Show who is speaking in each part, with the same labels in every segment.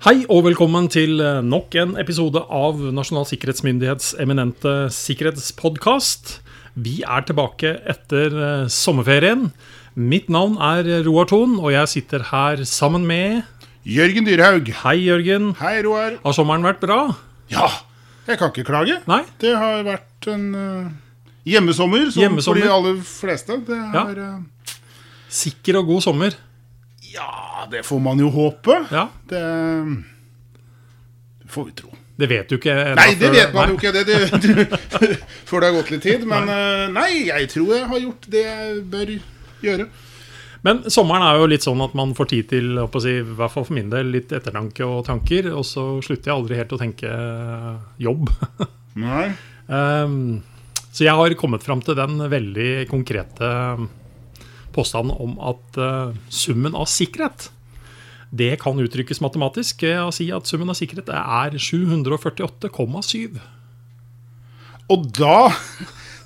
Speaker 1: Hei og velkommen til eh, nok en episode av Nasjonal sikkerhetsmyndighets eminente sikkerhetspodkast. Vi er tilbake etter eh, sommerferien. Mitt navn er Roar Thon, og jeg sitter her sammen med
Speaker 2: Jørgen Dyrhaug.
Speaker 1: Hei, Jørgen.
Speaker 2: Hei, Roar.
Speaker 1: Har sommeren vært bra?
Speaker 2: Ja, jeg kan ikke klage.
Speaker 1: Nei?
Speaker 2: Det har vært en uh, hjemmesommer, som
Speaker 1: Hjemmesommer.
Speaker 2: for de aller fleste. Det
Speaker 1: Ja.
Speaker 2: uh,
Speaker 1: Sikker og god sommer.
Speaker 2: Ja, det får man jo håpe.
Speaker 1: Ja,
Speaker 2: Det, det får vi tro.
Speaker 1: Det vet du ikke
Speaker 2: Nei, det vet man
Speaker 1: Nei.
Speaker 2: jo ikke. Det, det, du, før det har gått litt tid. Men nei. nei, jeg tror jeg har gjort det jeg bør gjøre.
Speaker 1: Men sommeren er jo litt sånn at man får tid til, si, i hvert fall for min del, litt ettertanke og tanker. Og så slutter jeg aldri helt å tenke eh, jobb.
Speaker 2: Nei.
Speaker 1: Um, så jeg har kommet fram til den veldig konkrete påstanden om at eh, summen av sikkerhet det kan uttrykkes matematisk ved å si at summen av sikkerhet er 748,7.
Speaker 2: Og da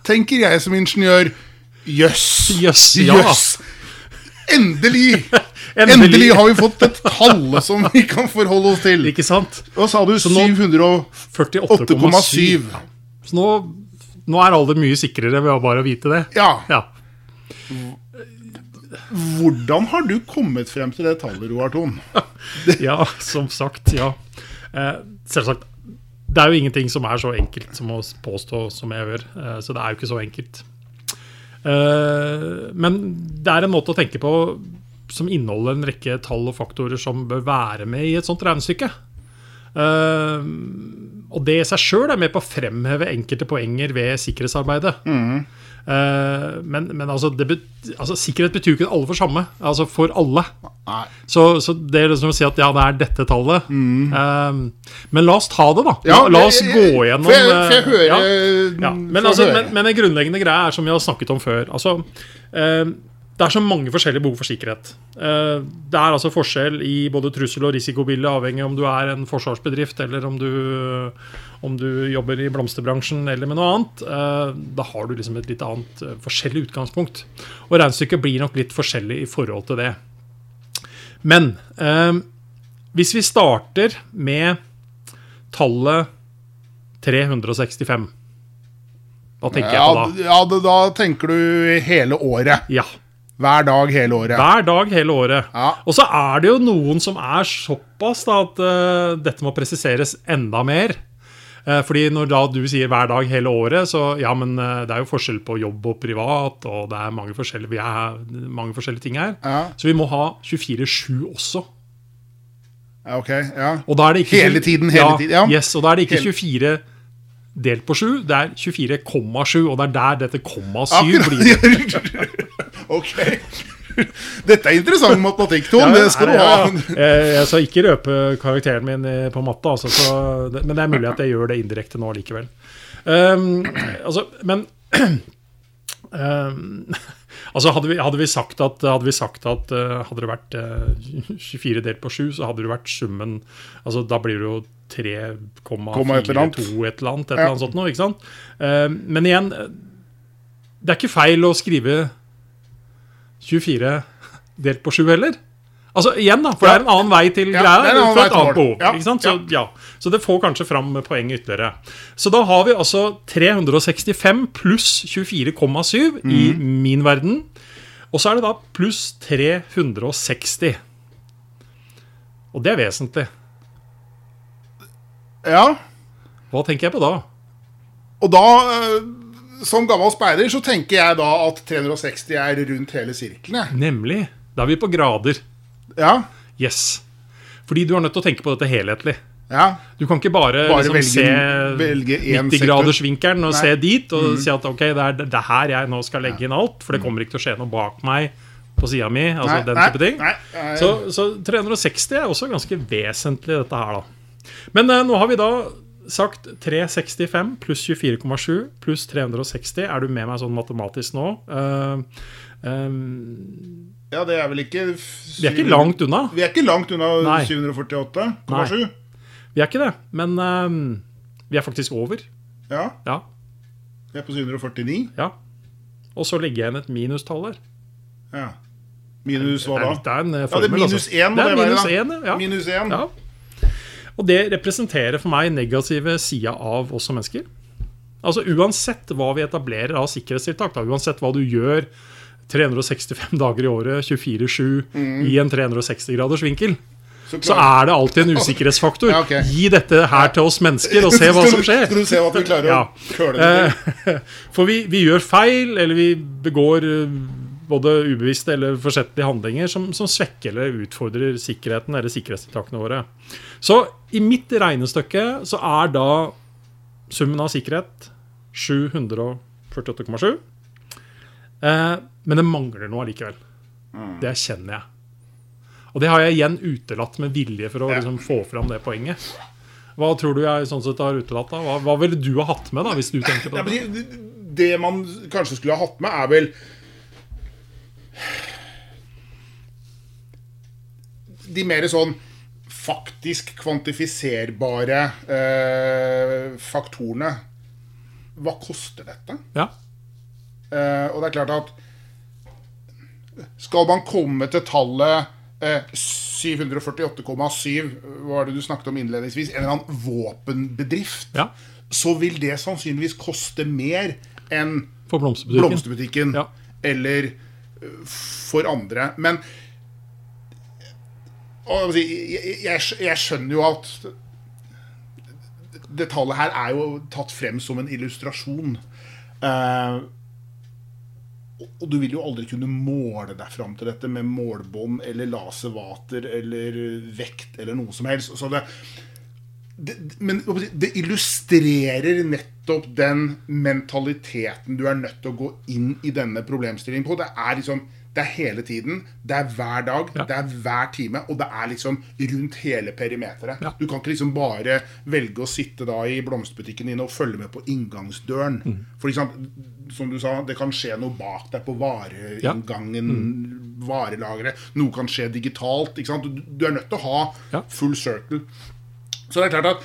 Speaker 2: tenker jeg som ingeniør Jøss.
Speaker 1: Jøss.
Speaker 2: Jøss. Endelig!
Speaker 1: Endelig.
Speaker 2: Endelig har vi fått et tall som vi kan forholde oss til.
Speaker 1: Ikke sant?
Speaker 2: Hva sa du?
Speaker 1: nå-
Speaker 2: 708,7.
Speaker 1: 48,7. Så nå, nå er alder mye sikrere ved å bare vite det.
Speaker 2: Ja.
Speaker 1: Ja.
Speaker 2: Hvordan har du kommet frem til det tallet, Roar Thon?
Speaker 1: ja, som sagt, ja. Eh, selvsagt. Det er jo ingenting som er så enkelt som å påstå som jeg gjør. Eh, så det er jo ikke så enkelt. Eh, men det er en måte å tenke på som inneholder en rekke tall og faktorer som bør være med i et sånt regnestykke. Eh, og det i seg sjøl er med på å fremheve enkelte poenger ved sikkerhetsarbeidet. Eh, men men altså, det altså, sikkerhet betyr jo ikke at alle får samme. Altså for alle. Så, så det er liksom å si at ja, det er dette tallet. Eh, men la oss ta det, da.
Speaker 2: Ja,
Speaker 1: la, oss
Speaker 2: jeg-
Speaker 1: gå gjennom
Speaker 2: Får jeg, jeg
Speaker 1: eh,
Speaker 2: høre?
Speaker 1: ja. Ja, men, altså, men, men en grunnleggende greie er som vi har snakket om før. Altså, eh, det er så mange forskjellige behov for sikkerhet. Eh, det er altså forskjell i både trussel- og risikobildet, avhengig om du er en forsvarsbedrift eller om du, om du jobber i blomsterbransjen eller med noe annet. Eh, da har du liksom et litt annet eh, forskjellig utgangspunkt. Og regnestykket blir nok litt forskjellig i forhold til det. Men hvis vi starter med tallet 365 Hva tenker
Speaker 2: ja,
Speaker 1: på da?
Speaker 2: ja, da, da tenker du hele året.
Speaker 1: Ja.
Speaker 2: Hver dag hele året.
Speaker 1: Hver dag hele året.
Speaker 2: Ja.
Speaker 1: Og så er det jo noen som er såpass da, at uh, dette må presiseres enda mer. Uh, fordi når da du sier hver dag hele året, så ja, men uh, det er jo forskjell på jobb og privat, og det er mange forskjellige, vi er mange forskjellige ting her.
Speaker 2: Ja.
Speaker 1: Så vi må ha 24-7 også.
Speaker 2: Ja, ok, ja.
Speaker 1: Og da er det ikke
Speaker 2: Hele tiden, hele
Speaker 1: ja,
Speaker 2: tiden, ja.
Speaker 1: Yes, og da er det ikke 24 delt på 7, det er 24,7, og det er der dette komma 7
Speaker 2: Akkurat.
Speaker 1: blir.
Speaker 2: ok. Dette er interessant matematikk, Tom. det skal du ha.
Speaker 1: ja, ja. Jeg, jeg skal ikke røpe karakteren min eh, på matte, altså, så, men det er mulig at jeg gjør det indirekte nå likevel. Um, altså, men um, altså hadde, vi, hadde vi sagt at, hadde, vi sagt at uh, hadde det vært uh, 24 delt på 7, så hadde det vært summen altså Da blir det jo
Speaker 2: 3,42 et eller
Speaker 1: 3,42
Speaker 2: annet.
Speaker 1: et eller annet, et
Speaker 2: Ja.
Speaker 1: eller annet sånt noe, ikke sant? Um, men igjen, det er ikke feil å skrive 24 delt på 7 heller. Altså igjen da, For
Speaker 2: Ja.
Speaker 1: det er en annen vei til
Speaker 2: Ja,
Speaker 1: greia. fra et annet behov.
Speaker 2: Ja,
Speaker 1: Så, ja. så det får kanskje fram poenget ytterligere. Så da har vi altså 365 pluss 24,7 i
Speaker 2: Mhm.
Speaker 1: min verden. Og så er det da pluss 360. Og det er vesentlig.
Speaker 2: Ja.
Speaker 1: Hva tenker jeg på da?
Speaker 2: Og da, eh, som gammel speider, så tenker jeg da at 360 er rundt hele sirkelen.
Speaker 1: Nemlig. Da er vi på grader.
Speaker 2: Ja.
Speaker 1: Yes. Fordi du er nødt til å tenke på dette helhetlig.
Speaker 2: ja.
Speaker 1: Du kan ikke bare,
Speaker 2: Bare
Speaker 1: liksom,
Speaker 2: velge-
Speaker 1: se
Speaker 2: velge
Speaker 1: 90-gradersvinkelen og
Speaker 2: Nei. Mm.
Speaker 1: se dit og si at ok, det er det er her jeg nå skal legge inn alt, for det kommer ikke til å skje noe bak meg på sida mi. altså
Speaker 2: Nei,
Speaker 1: den type ting.
Speaker 2: nei.
Speaker 1: Så, så 360 er også ganske vesentlig, dette her, da. Men eh, nå har vi da sagt 365 pluss 24,7 pluss 360. Er du med meg sånn matematisk nå? Uh, um,
Speaker 2: Ja, det er vel ikke
Speaker 1: vi er ikke langt unna.
Speaker 2: Vi er ikke langt unna
Speaker 1: Nei.
Speaker 2: 748,7.
Speaker 1: Vi er ikke det. Men uh, vi er faktisk over.
Speaker 2: Ja.
Speaker 1: Ja.
Speaker 2: Vi er på 749.
Speaker 1: ja. Og så legger jeg inn et minustall der.
Speaker 2: Ja. Minus hva
Speaker 1: Det
Speaker 2: da?
Speaker 1: er, det er en formel,
Speaker 2: Ja, det er minus
Speaker 1: altså.
Speaker 2: én må
Speaker 1: Det er
Speaker 2: det være,
Speaker 1: minus
Speaker 2: da.
Speaker 1: én, ja.
Speaker 2: Minus 1.
Speaker 1: ja. Og det representerer for meg negative sida av oss som mennesker. Altså Uansett hva vi etablerer av sikkerhetstiltak, da, uansett hva du gjør 365 dager i året, 24-7, i en 360 graders vinkel,
Speaker 2: Så,
Speaker 1: så er det alltid en usikkerhetsfaktor.
Speaker 2: Ja, okay.
Speaker 1: Gi dette her til oss mennesker, og se hva som skjer.
Speaker 2: Skal du se at vi klarer
Speaker 1: Ja.
Speaker 2: å køle det?
Speaker 1: Eh, For vi, vi gjør feil, eller vi begår eh, både ubevisste eller forsettlige handlinger som, som svekker eller utfordrer sikkerheten eller sikkerhetstiltakene våre. Så i mitt regnestykke så er da summen av sikkerhet 748,7. Eh, men det mangler noe allikevel. Det kjenner jeg. Og det har jeg igjen utelatt med vilje for å liksom, få fram det poenget. Hva tror du jeg sånn sett har utelatt? da? Hva, hva ville du ha hatt med, da, hvis du tenker på det,
Speaker 2: det man kanskje skulle ha hatt med, er vel De mer sånn faktisk kvantifiserbare eh, faktorene. Hva koster dette?
Speaker 1: Ja.
Speaker 2: Eh, og det er klart at Skal man komme til tallet eh, 748,7, var det du snakket om innledningsvis, en eller annen våpenbedrift,
Speaker 1: ja.
Speaker 2: så vil det sannsynligvis koste mer enn
Speaker 1: For blomsterbutikken.
Speaker 2: blomsterbutikken
Speaker 1: Ja.
Speaker 2: eller øh, for andre. Men og, jeg, jeg, jeg- skjønner jo at det tallet her er jo tatt frem som en illustrasjon. Eh, og du vil jo aldri kunne måle deg fram til dette med målbånd eller laservater eller vekt eller noe som helst. Det, det, men det illustrerer nettopp den mentaliteten du er nødt til å gå inn i denne problemstillingen på. Det er liksom det er hele tiden, det er hver dag,
Speaker 1: Ja.
Speaker 2: det er hver time, og det er liksom rundt hele perimeteret.
Speaker 1: Ja.
Speaker 2: Du kan ikke liksom bare velge å sitte da i blomsterbutikken din og følge med på inngangsdøren.
Speaker 1: Mm.
Speaker 2: For liksom, som du sa, det kan skje noe bak deg på vareinngangen,
Speaker 1: Mm.
Speaker 2: varelageret. Noe kan skje digitalt. Ikke sant? Du, du er nødt til å ha
Speaker 1: Ja.
Speaker 2: full circle. Så det er klart at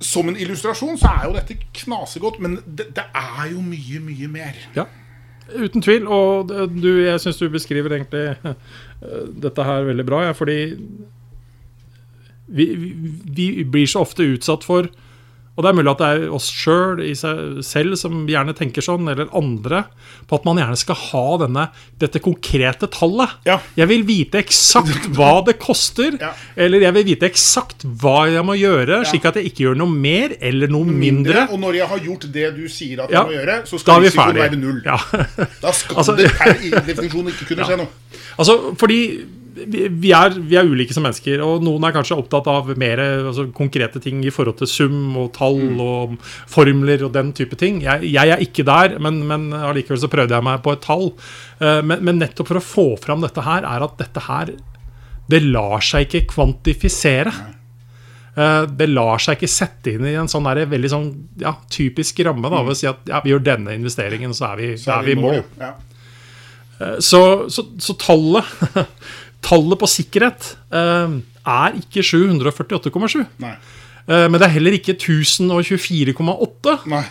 Speaker 2: som en illustrasjon så er jo dette knasegodt, men det, det er jo mye, mye mer.
Speaker 1: Ja, uten tvil. Og du, jeg syns du beskriver egentlig eh, dette her veldig bra. Ja, fordi vi, vi, vi blir så ofte utsatt for Og det er mulig at det er oss sjøl selv, selv som gjerne tenker sånn, eller andre, på at man gjerne skal ha denne, dette konkrete tallet.
Speaker 2: Ja.
Speaker 1: Jeg vil vite eksakt hva det koster,
Speaker 2: Ja.
Speaker 1: eller jeg vil vite eksakt hva jeg må gjøre, slik at jeg ikke gjør noe mer eller noe mindre.
Speaker 2: Og når jeg har gjort det du sier at jeg må gjøre, så skal risikoen være null.
Speaker 1: Ja.
Speaker 2: Da skal
Speaker 1: Altså-
Speaker 2: det per definisjon ikke kunne skje noe.
Speaker 1: Altså, fordi vi vi er, vi er ulike som mennesker, og noen er kanskje opptatt av mer altså, konkrete ting i forhold til sum og tall
Speaker 2: Mm.
Speaker 1: og formler og den type ting. Jeg, jeg er ikke der, men, men allikevel så prøvde jeg meg på et tall. Eh, Men, men nettopp for å få fram dette her, er at dette her Det lar seg ikke kvantifisere. Eh, Det lar seg ikke sette inn i en sånn der, veldig sånn ja, typisk ramme. Da, ved å si at ja, vi gjør denne investeringen, så er vi,
Speaker 2: Mm. Så
Speaker 1: så er vi i mål.
Speaker 2: Ja.
Speaker 1: Så, så, så tallet Tallet på sikkerhet eh, er ikke 748,7. Eh, men det er heller ikke 1024,8.
Speaker 2: Nei.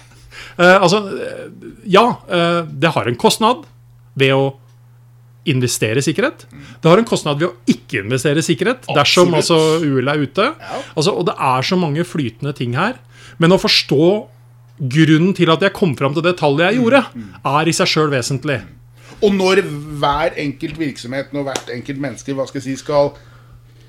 Speaker 1: Eh, altså, eh, ja, eh, det har en kostnad ved å investere i sikkerhet. Det har en kostnad ved å ikke investere i sikkerhet dersom altså, uhell er ute.
Speaker 2: Ja.
Speaker 1: Altså, og det er så mange flytende ting her. Men å forstå grunnen til at jeg kom fram til det tallet jeg gjorde, er i seg sjøl vesentlig.
Speaker 2: Og når hver enkelt virksomhet når hvert enkelt menneske hva skal jeg si, skal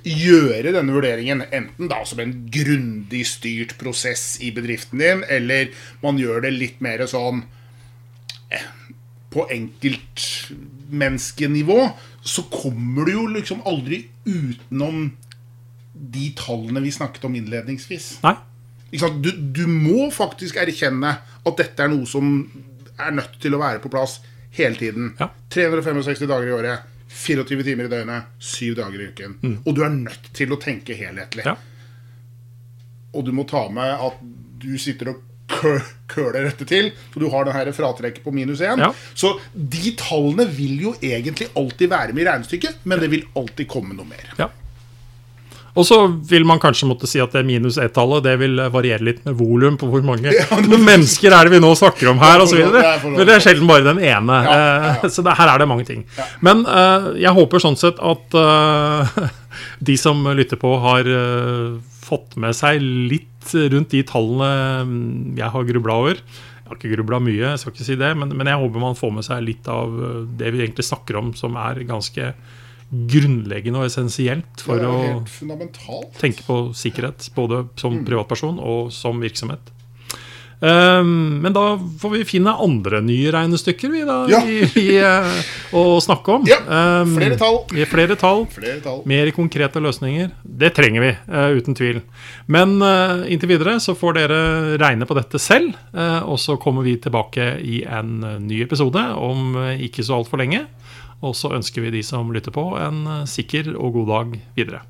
Speaker 2: gjøre denne vurderingen, enten da som en grundig styrt prosess i bedriften din, eller man gjør det litt mer sånn eh, på enkeltmenneskenivå, så kommer du jo liksom aldri utenom de tallene vi snakket om innledningsvis.
Speaker 1: Nei.
Speaker 2: Du, du må faktisk erkjenne at dette er noe som er nødt til å være på plass hele tiden.
Speaker 1: Ja.
Speaker 2: 365 dager i året, 24 timer i døgnet, 7 dager i uken. Og du er nødt til å tenke helhetlig.
Speaker 1: Ja.
Speaker 2: Og du må ta med at du sitter og køler dette til, så du har det her fratrekket på minus 1.
Speaker 1: Ja.
Speaker 2: Så de tallene vil jo egentlig alltid være med i regnestykket, men det vil alltid komme noe mer.
Speaker 1: Ja. Og så vil man kanskje måtte si at det minus ett-tallet det vil variere litt med volum på hvor mange mennesker er det vi nå snakker om her, osv.
Speaker 2: Det er det er for lov.
Speaker 1: Men det er sjelden bare den ene.
Speaker 2: Ja, ja, ja.
Speaker 1: eh, Så det, her er det mange ting. Men uh, jeg håper sånn sett at uh, de som lytter på, har uh, fått med seg litt rundt de tallene mm, jeg har grubla over. Jeg har ikke grubla mye, jeg skal ikke si det, men, men jeg håper man får med seg litt av det vi egentlig snakker om, som er ganske grunnleggende og essensielt for å tenke på sikkerhet, både som privatperson og som virksomhet. Um, men da får vi finne andre nye regnestykker vi da,
Speaker 2: Ja.
Speaker 1: i, i, eh, å snakke om.
Speaker 2: Ja,
Speaker 1: Um,
Speaker 2: flere tall.
Speaker 1: i Flere tall.
Speaker 2: Flere tall.
Speaker 1: Mer konkrete løsninger. Det trenger vi, uh, uten tvil. Men uh, inntil videre så får dere regne på dette selv. Uh, og så kommer vi tilbake i en ny episode om ikke så altfor lenge. Og så ønsker vi de som lytter på, en sikker og god dag videre.